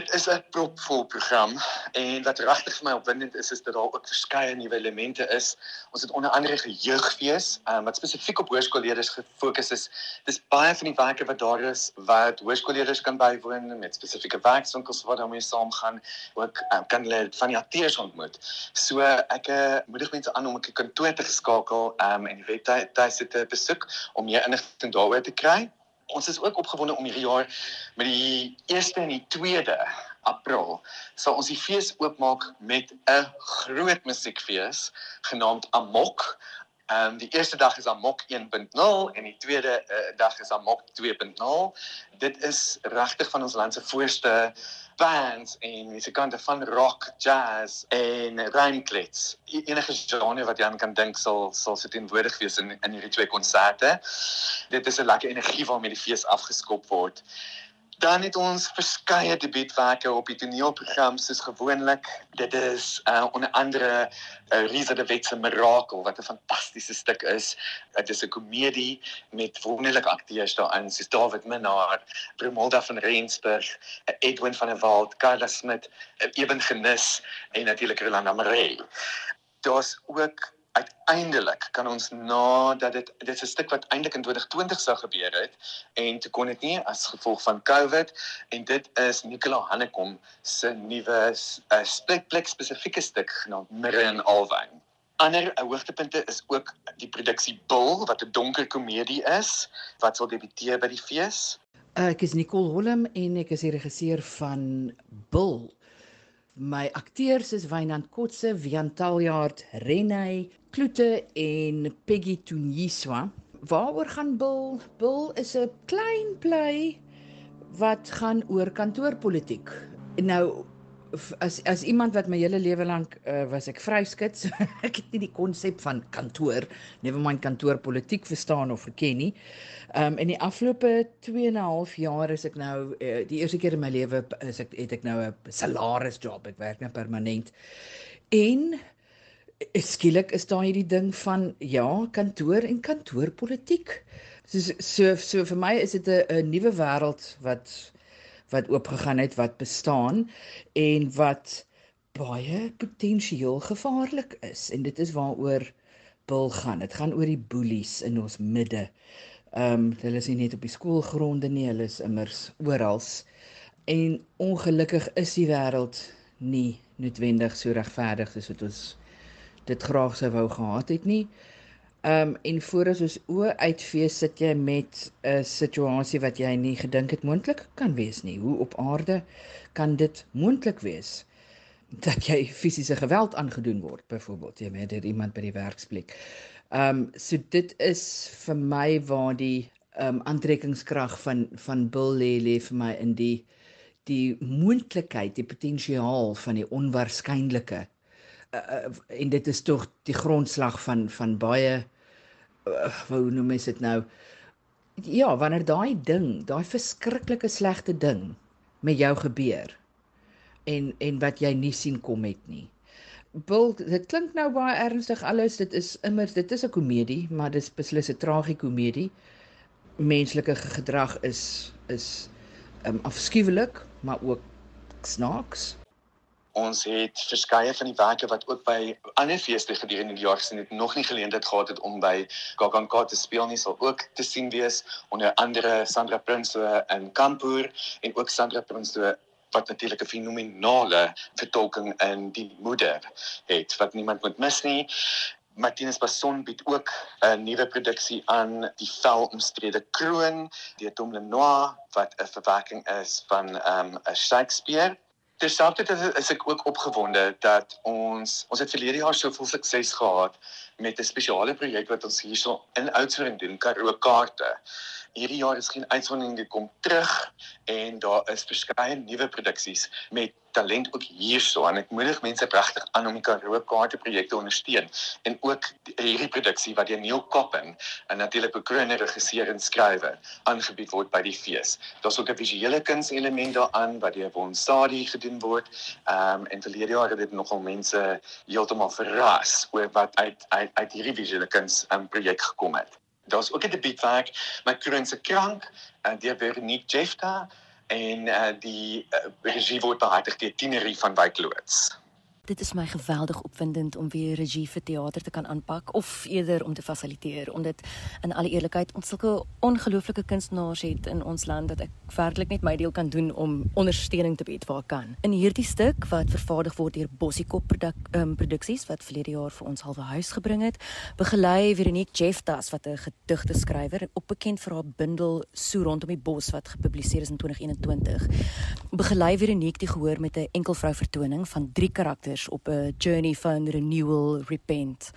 Dit is 'n propvol program en wat regtig vir my opwindend is is dat daar ook verskeie nuwe elemente is. Ons het onder andere jeugfees um, wat spesifiek op hoërskoolleerders gefokus is. Dis baie van die werke wat daar is wat hoërskoolleerders kan bywoon met spesifieke werkswinkels waar hulle mee saamgaan, ook um, kan hulle van die akteurs ontmoet. So ek uh, moedig mense aan om 'n kantoor te skakel um, en die webtuiste te besoek om meer inligting daaroor te kry ons is ook opgewonde om hierdie jaar met die 1ste en die 2de April sal ons die fees oopmaak met 'n groot musiekfees genaamd Amok. Ehm um, die eerste dag is Amok 1.0 en die tweede uh, dag is Amok 2.0. Dit is regtig van ons land se voorste bands en musikante van rock, jazz en rhymeklets. E-, enige genre wat jy aan kan dink sal sal sit in woordig wees in in hierdie twee konserte. Dit is 'n lekker energie waarmee die fees afgeskop word. Dan het ons verskeie debuutwerke op die toneelprogram soos gewoonlik. Dit is uh onder andere uh, Risa de Wet se Mirakel wat 'n fantastiese stuk is. Dit is 'n komedie met wonderlike akteurs daarin soos David Minnar, Bromolda van Rensburg, Edwin van der Walt, Carla Smit, Eben Genis en natuurlik Rolanda Maree. Daar's ook uiteindelik kan ons nadat dit dit is 'n stuk wat eintlik in 2020 sou gebeur het en toe kon dit nie as gevolg van COVID en dit is Nicola Hannekom se nuwe uh, plek spesifieke stuk genaamd Mirre en Alwyn. Ander uh, hoogtepunte is ook die produksie Bull wat 'n donker komedie is wat sal debuteer by die fees. Ek is Nicole Holm en ek is die regisseur van Bull. My akteurs is Wynand Kotse, Wian Taljaard, Renay, Kloete en Peggy Tunyiswa. Waaroor gaan Bil? Bil is 'n klein play wat gaan oor kantoorpolitiek. Nou as as iemand wat my hele lewe lank uh, was ek vryskut, so ek het nie die konsep van kantoor, never mind kantoorpolitiek verstaan of verken nie. Um in die afgelope 2 en 'n half jaar is ek nou uh, die eerste keer in my lewe is ek het ek nou 'n salarisjob, ek werk nou permanent. En skielik is daar hierdie ding van ja, kantoor en kantoorpolitiek. So so so vir my is dit 'n nuwe wêreld wat wat oopgegaan het wat bestaan en wat baie potensieel gevaarlik is en dit is waaroor bil gaan. Dit gaan oor die boelies in ons midde. Ehm um, hulle is nie net op die skoolgronde nie, hulle is immers oral. En ongelukkig is die wêreld nie noodwendig so regverdig soos wat ons dit graag sou wou gehad het nie. Ehm um, en voor as ons oë uitvee sit jy met 'n situasie wat jy nie gedink het moontlik kan wees nie. Hoe op aarde kan dit moontlik wees dat jy fisiese geweld aangedoen word byvoorbeeld jy met iemand by die werksplek. Ehm um, so dit is vir my waar die ehm um, aantrekkingskrag van van Bill lê lê vir my in die die moontlikheid, die potensiaal van die onwaarskynlike uh, en dit is tog die grondslag van van baie uh, hoe noem mens dit nou? Ja wanneer daai ding daai verskriklike slegte ding met jou gebeur en en wat jy nie sien kom het nie. Bil dit klink nou baie ernstig alles dit is immers dit is 'n komedie maar dit is beslis 'n tragikomedie menslike gedrag is is um, afskuwelik maar ook snaaks Ons het verskeie van die werke wat ook by ander feeste gedurende die jaar gesien het, nog nie geleentheid gehad het om by KAKNK te speel nie, sal ook te sien wees onder andere Sandra Prinsloo in Kampoer en ook Sandra Prinsloo wat natuurlik 'n fenominale vertolking in die moeder het wat niemand moet mis nie. Martinus Bason bied ook 'n nuwe produksie aan, die velomstrede kroon deur Tom Lenoir wat 'n verwerking is van ehm, 'n um, Shakespeare Terselfdertyd is ek ook opgewonde dat ons ons het verlede jaar soveel sukses gehad met 'n spesiale projek wat ons hierso in Oudtshoorn doen, Karoo kaarte. Hierdie jaar is geen uitsondering nie, kom terug en daar is verskeie nuwe produksies met talent ook hierso en ek moedig mense regtig aan om die Karoo kaarte projekte ondersteun en ook hierdie produksie wat deur Neil Koppen en natuurlik bekroonde regisseur en skrywer aangebied word by die fees. Daar's ook 'n visuele kunselement daaraan wat deur Bonsadi gedoen word. Ehm um, en verlede jaar het dit nogal mense heeltemal verras oor wat uit uit, uit hierdie visuele kuns um, projek gekom het. Daar's ook 'n debuutwerk, My Kroonse Krank, en deur Veronique Jefta en uh, die uh, regie word behartig deur Tinerie van Wyk Loods. Dit is my geweldig opwindend om weer regie vir teater te kan aanpak of eerder om te fasiliteer omdat in alle eerlikheid ons sulke ongelooflike kunstenaars het in ons land dat ek werklik net my deel kan doen om ondersteuning te bied waar kan. In hierdie stuk wat vervaardig word deur Bossiekop produk, um, produksies wat verlede jaar vir ons halwe huis gebring het, begelei Veronique Jefftas wat 'n gedigte skrywer op bekend vir haar bundel So rondom die bos wat gepubliseer is in 2021. Begelei Veronique die gehoor met 'n enkelvrou vertoning van drie karakters kinders op 'n journey van renewal, repent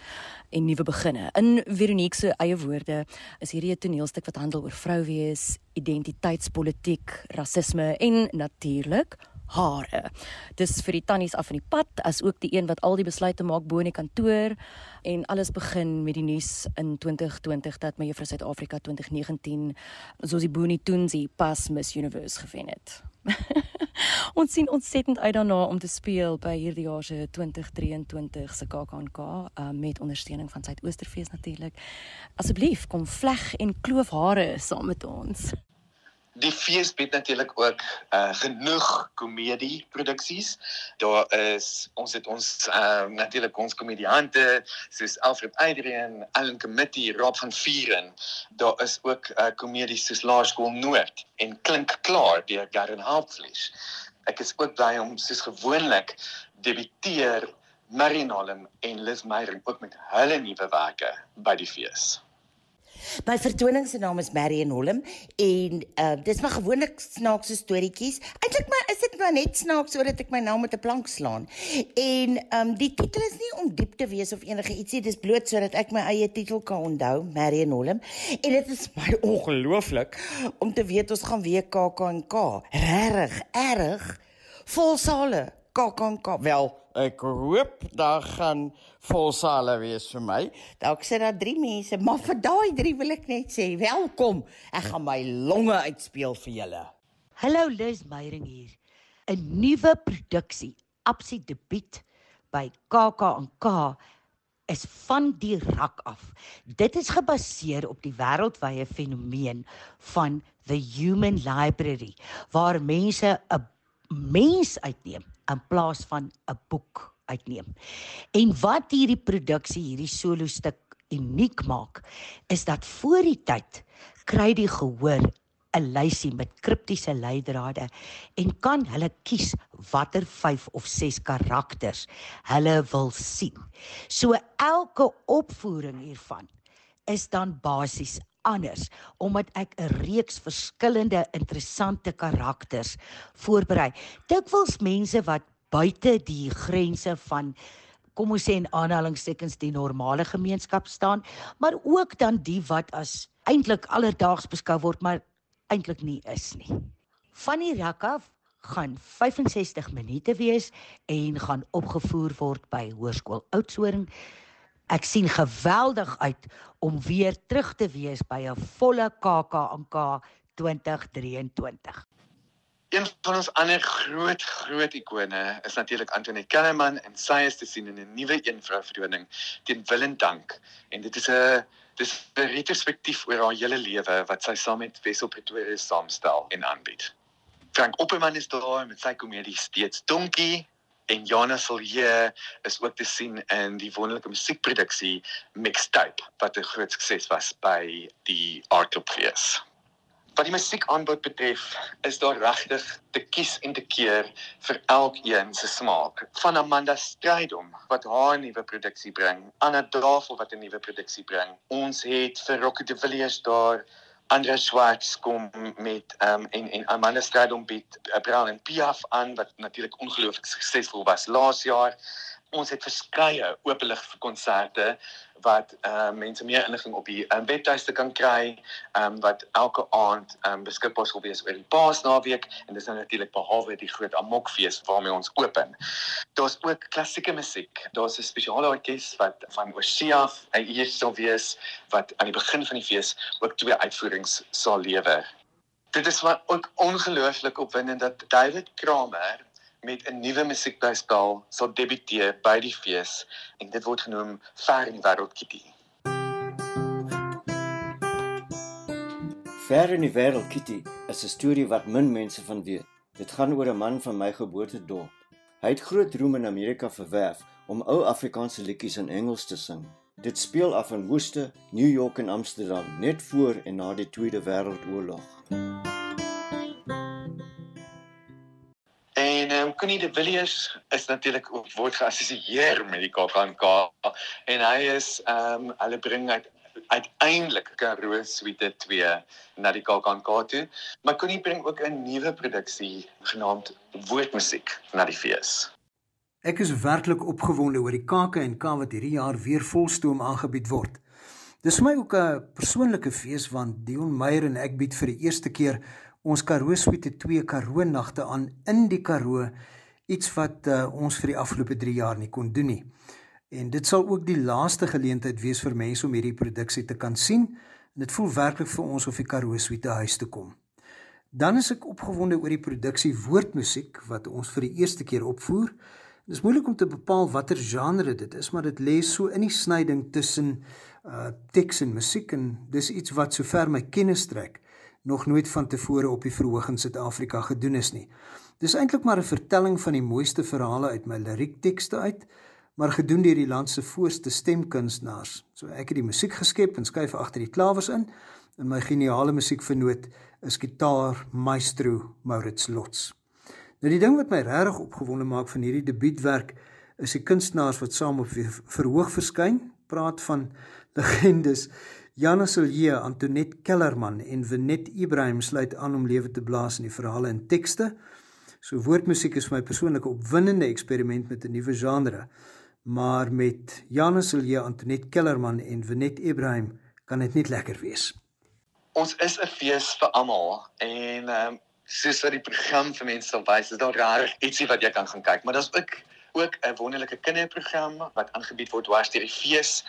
en nuwe beginne. In Veronique se eie woorde is hierdie 'n toneelstuk wat handel oor vrou wees, identiteitspolitiek, rasisme en natuurlik hare. Dis vir die tannies af van die pad as ook die een wat al die besluite maak bo in die kantoor en alles begin met die nuus in 2020 dat my juffrou Suid-Afrika 2019 soos die Boenie Toonsie pas Miss Universe gewen het. ons sien ontsettend uit daarna om te speel by hierdie jaar se 2023 se KAKNK uh, met ondersteuning van Suidoosterfees natuurlik. Asseblief kom vleg en kloof hare saam met ons. Die fees bied natuurlik ook uh genoeg komedie produksies. Daar is ons het ons uh natuurlik ons komediante soos Alfred Adrian, Allen Committee, Rob van Vieren. Daar is ook uh komedies soos Laerskool Noord en Klink Klaar deur Garen Hauptfleisch. Ek is ook bly om soos gewoonlik debuteer Marinalem en Liz Meyer ook met hulle nuwe werke by die fees. My vertoning se naam is Marion Holm en uh dis maar gewoonlik snaakse storieetjies. Eintlik maar is dit maar net snaaks sodat ek my naam met 'n plank slaan. En um die titel is nie om diep te wees of enige ietsie, dis bloot sodat ek my eie titel kan onthou, Marion Holm. En dit is my ongelooflik om te weet ons gaan weer KAKNK. Regtig, erg vol sale. KAKNK. Wel, ek hoop daar gaan vol sale wees vir my. Dalk sit daar 3 mense, maar vir daai 3 wil ek net sê welkom. Ek gaan my longe uitspeel vir julle. Hallo Liz Meyering hier. 'n Nuwe produksie, Absie debuut by KAK&K is van die rak af. Dit is gebaseer op die wêreldwye fenomeen van the human library waar mense 'n mens uitneem in plaas van 'n boek uitneem. En wat hierdie produksie, hierdie solo stuk uniek maak, is dat voor die tyd kry die gehoor 'n lysie met kriptiese leidrade en kan hulle kies watter 5 of 6 karakters hulle wil sien. So elke opvoering hiervan is dan basies anders omdat ek 'n reeks verskillende interessante karakters voorberei. Dikwels mense wat buite die grense van kom ons sê in aanhalingstekens die normale gemeenskap staan, maar ook dan die wat as eintlik alledaags beskou word, maar eintlik nie is nie. Van die rak af gaan 65 minute wees en gaan opgevoer word by Hoërskool Oudtshoorn. Ek sien geweldig uit om weer terug te wees by 'n volle KAK&K 2023. Een van ons ander groot groot ikone is natuurlik Antoinette Kellerman en sy is te sien in 'n nuwe een vrou verdoning teen wil en dank. En dit is 'n dis 'n retrospektief oor haar hele lewe wat sy saam met Wessel Pretoria saamstel en aanbied. Frank Opperman is daar met sy komedie steeds donkie en Jana Silje is ook te sien in die wonderlike musiekproduksie Mixtape wat 'n groot sukses was by die Art Club fees. Wat die musiekaanbod betref, is daar regtig te kies en te keer vir elkeen se smaak. Van Amanda Strydom wat haar nuwe produksie bring, Anna Drafel wat 'n nuwe produksie bring. Ons het vir Rocket de Villiers daar Andre Schwartz kom met ehm um, en en Amanda Strydom bied Brown en Piaf aan wat natuurlik ongelooflik suksesvol was laas jaar. Ons het verskeie vir konserte wat uh mense meer inligting op die um, webtuiste kan kry, um wat elke aand um beskikbaar sal wees oor die Paasnaweek en dis nou natuurlik behalwe die groot Amokfees waarmee ons open. Daar's ook klassieke musiek. Daar's 'n spesiale orkes wat van Osia hier sal wees wat aan die begin van die fees ook twee uitvoerings sal lewer. Dit is wat ook ongelooflik opwindend dat David Kramer met 'n nuwe musiekblyspel sal debuteer by die fees en dit word genoem Ver in die wêreld Kitty. Ver in die wêreld Kitty is 'n storie wat min mense van weet. Dit gaan oor 'n man van my geboortedorp. Hy het groot roem in Amerika verwerf om ou Afrikaanse liedjies in Engels te sing. Dit speel af in Worcester, New York en Amsterdam net voor en na die Tweede Wêreldoorlog. Ehm um, Connie de Villiers is natuurlik word geassosieer met die KAKNK en hy is ehm um, hulle bring uit uiteindelik Karoo Suite 2 na die KAKNK toe, maar kon nie bring ook 'n nuwe produksie genaamd Woordmusiek na die fees. Ek is werklik opgewonde oor die KAKNK wat hierdie jaar weer volstoom aangebied word. Dis vir my ook 'n persoonlike fees want Dion Meyer en ek bied vir die eerste keer ons Karoo Suite 2 Karoo nagte aan in die Karoo, iets wat uh, ons vir die afgelope 3 jaar nie kon doen nie. En dit sal ook die laaste geleentheid wees vir mense om hierdie produksie te kan sien. En dit voel werklik vir ons of die Karoo Suite huis toe kom. Dan is ek opgewonde oor die produksie Woordmusiek wat ons vir die eerste keer opvoer. Dit is moeilik om te bepaal watter genre dit is, maar dit lê so in die snyding tussen uh teks en musiek en dis iets wat sover my kennis trek nog nooit van tevore op die verhoog in Suid-Afrika gedoen is nie. Dis eintlik maar 'n vertelling van die mooiste verhale uit my liriektekste uit maar gedoen deur die land se voorste stemkunstenaars. So ek het die musiek geskep en skuif agter die klawers in. En my geniale musiekvernoot is gitaar maestro Maurits Lots. Nou die ding wat my regtig opgewonde maak van hierdie debuutwerk is die kunstenaars wat saam op verhoog verskyn. Praat van legendes Janus Silje, Antoinette Kellerman en Venet Ibrahim sluit aan om lewe te blaas in die verhale en tekste. So woordmusiek is vir my persoonlik 'n opwindende eksperiment met 'n nuwe genre maar met Janus Silje, Antoinette Kellerman en Venet Ibrahim kan dit net lekker wees. Ons is 'n fees vir almal en ehm um, soos wat die program vir mense sal wys, is daar rarig ietsie wat jy kan gaan kyk, maar daar's ook ook 'n wonderlike kinderprogram wat aangebied word dwars deur die fees.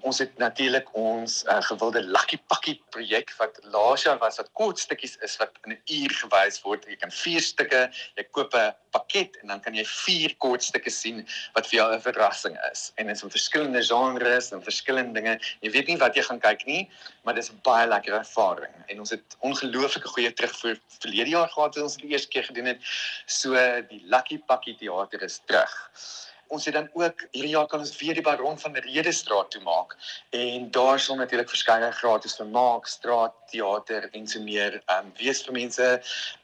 Ons het natuurlik ons uh, gewilde Lucky Pakkie projek wat laas jaar was wat kort stukkies is wat in 'n uur gewys word. Jy kan vier stukke, jy koop 'n pakket en dan kan jy vier kort stukke sien wat vir jou 'n verrassing is. En dit is in verskillende genres en verskillende dinge. Jy weet nie wat jy gaan kyk nie, maar dis 'n baie lekker ervaring. En ons het ongelooflike goeie terugvoer verlede jaar gehad toe ons dit die eerste keer gedoen het. So die Lucky Pakkie teater is terug. Ons het dan ook hierdie jaar kan ons weer die Baron van Redestraat toe maak. En daar sal natuurlik verskeie gratis vermaak, straatteater en so meer ehm um, wees vir mense,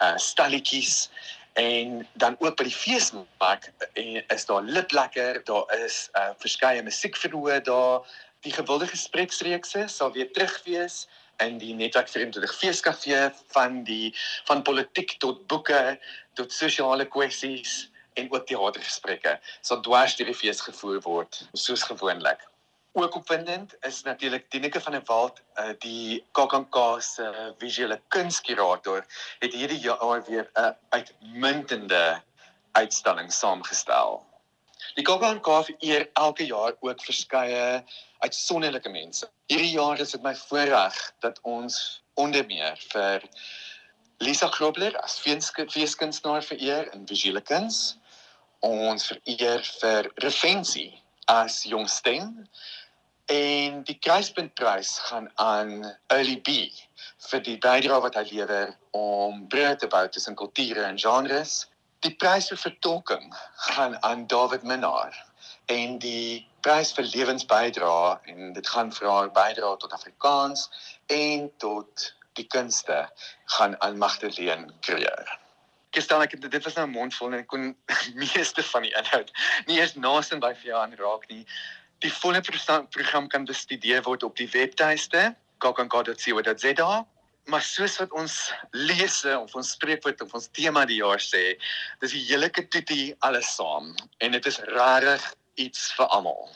uh stalletjies. En dan ook by die feesmark en eh, is daar liplekker, daar is uh verskeie musiekverhoë daar, die gewilde gespreksreekse sal weer terug wees in die netwerk vir die feeskafee van die van politiek tot boeke tot sosiale kwessies en ook teatergesprekke sal dwars deur die fees gevoer word soos gewoonlik. Ook opwindend is natuurlik Dineke van der Walt, uh, die KAKNK se visuele kunskurator, het hierdie jaar weer 'n uitmuntende uitstalling saamgestel. Die KAKNK vereer elke jaar ook verskeie uitsonderlike mense. Hierdie jaar is dit my voorreg dat ons onder meer vir Lisa Grobler as feeskunstenaar vereer in visuele kuns ons vereer vir Revensie as jongstem en die kruispuntprys gaan aan Early B vir die bydrae wat hy lewer om brûe te bou tussen kulture en genres. Die prys vir vertolking gaan aan David Minnar en die prys vir lewensbydrae en dit gaan vir haar bydrae tot Afrikaans en tot die kunste gaan aan Magdalene Creer gestel ek dit was nou 'n mond vol en ek kon meeste van die inhoud nie eens naaste by vir jou aanraak nie. Die volle program kan bestudeer word op die webtuiste kakanka.co.za. Maar soos wat ons lese of ons spreekwoord of ons tema die jaar sê, dis die hele ketoetie alles saam en dit is rarig iets vir almal.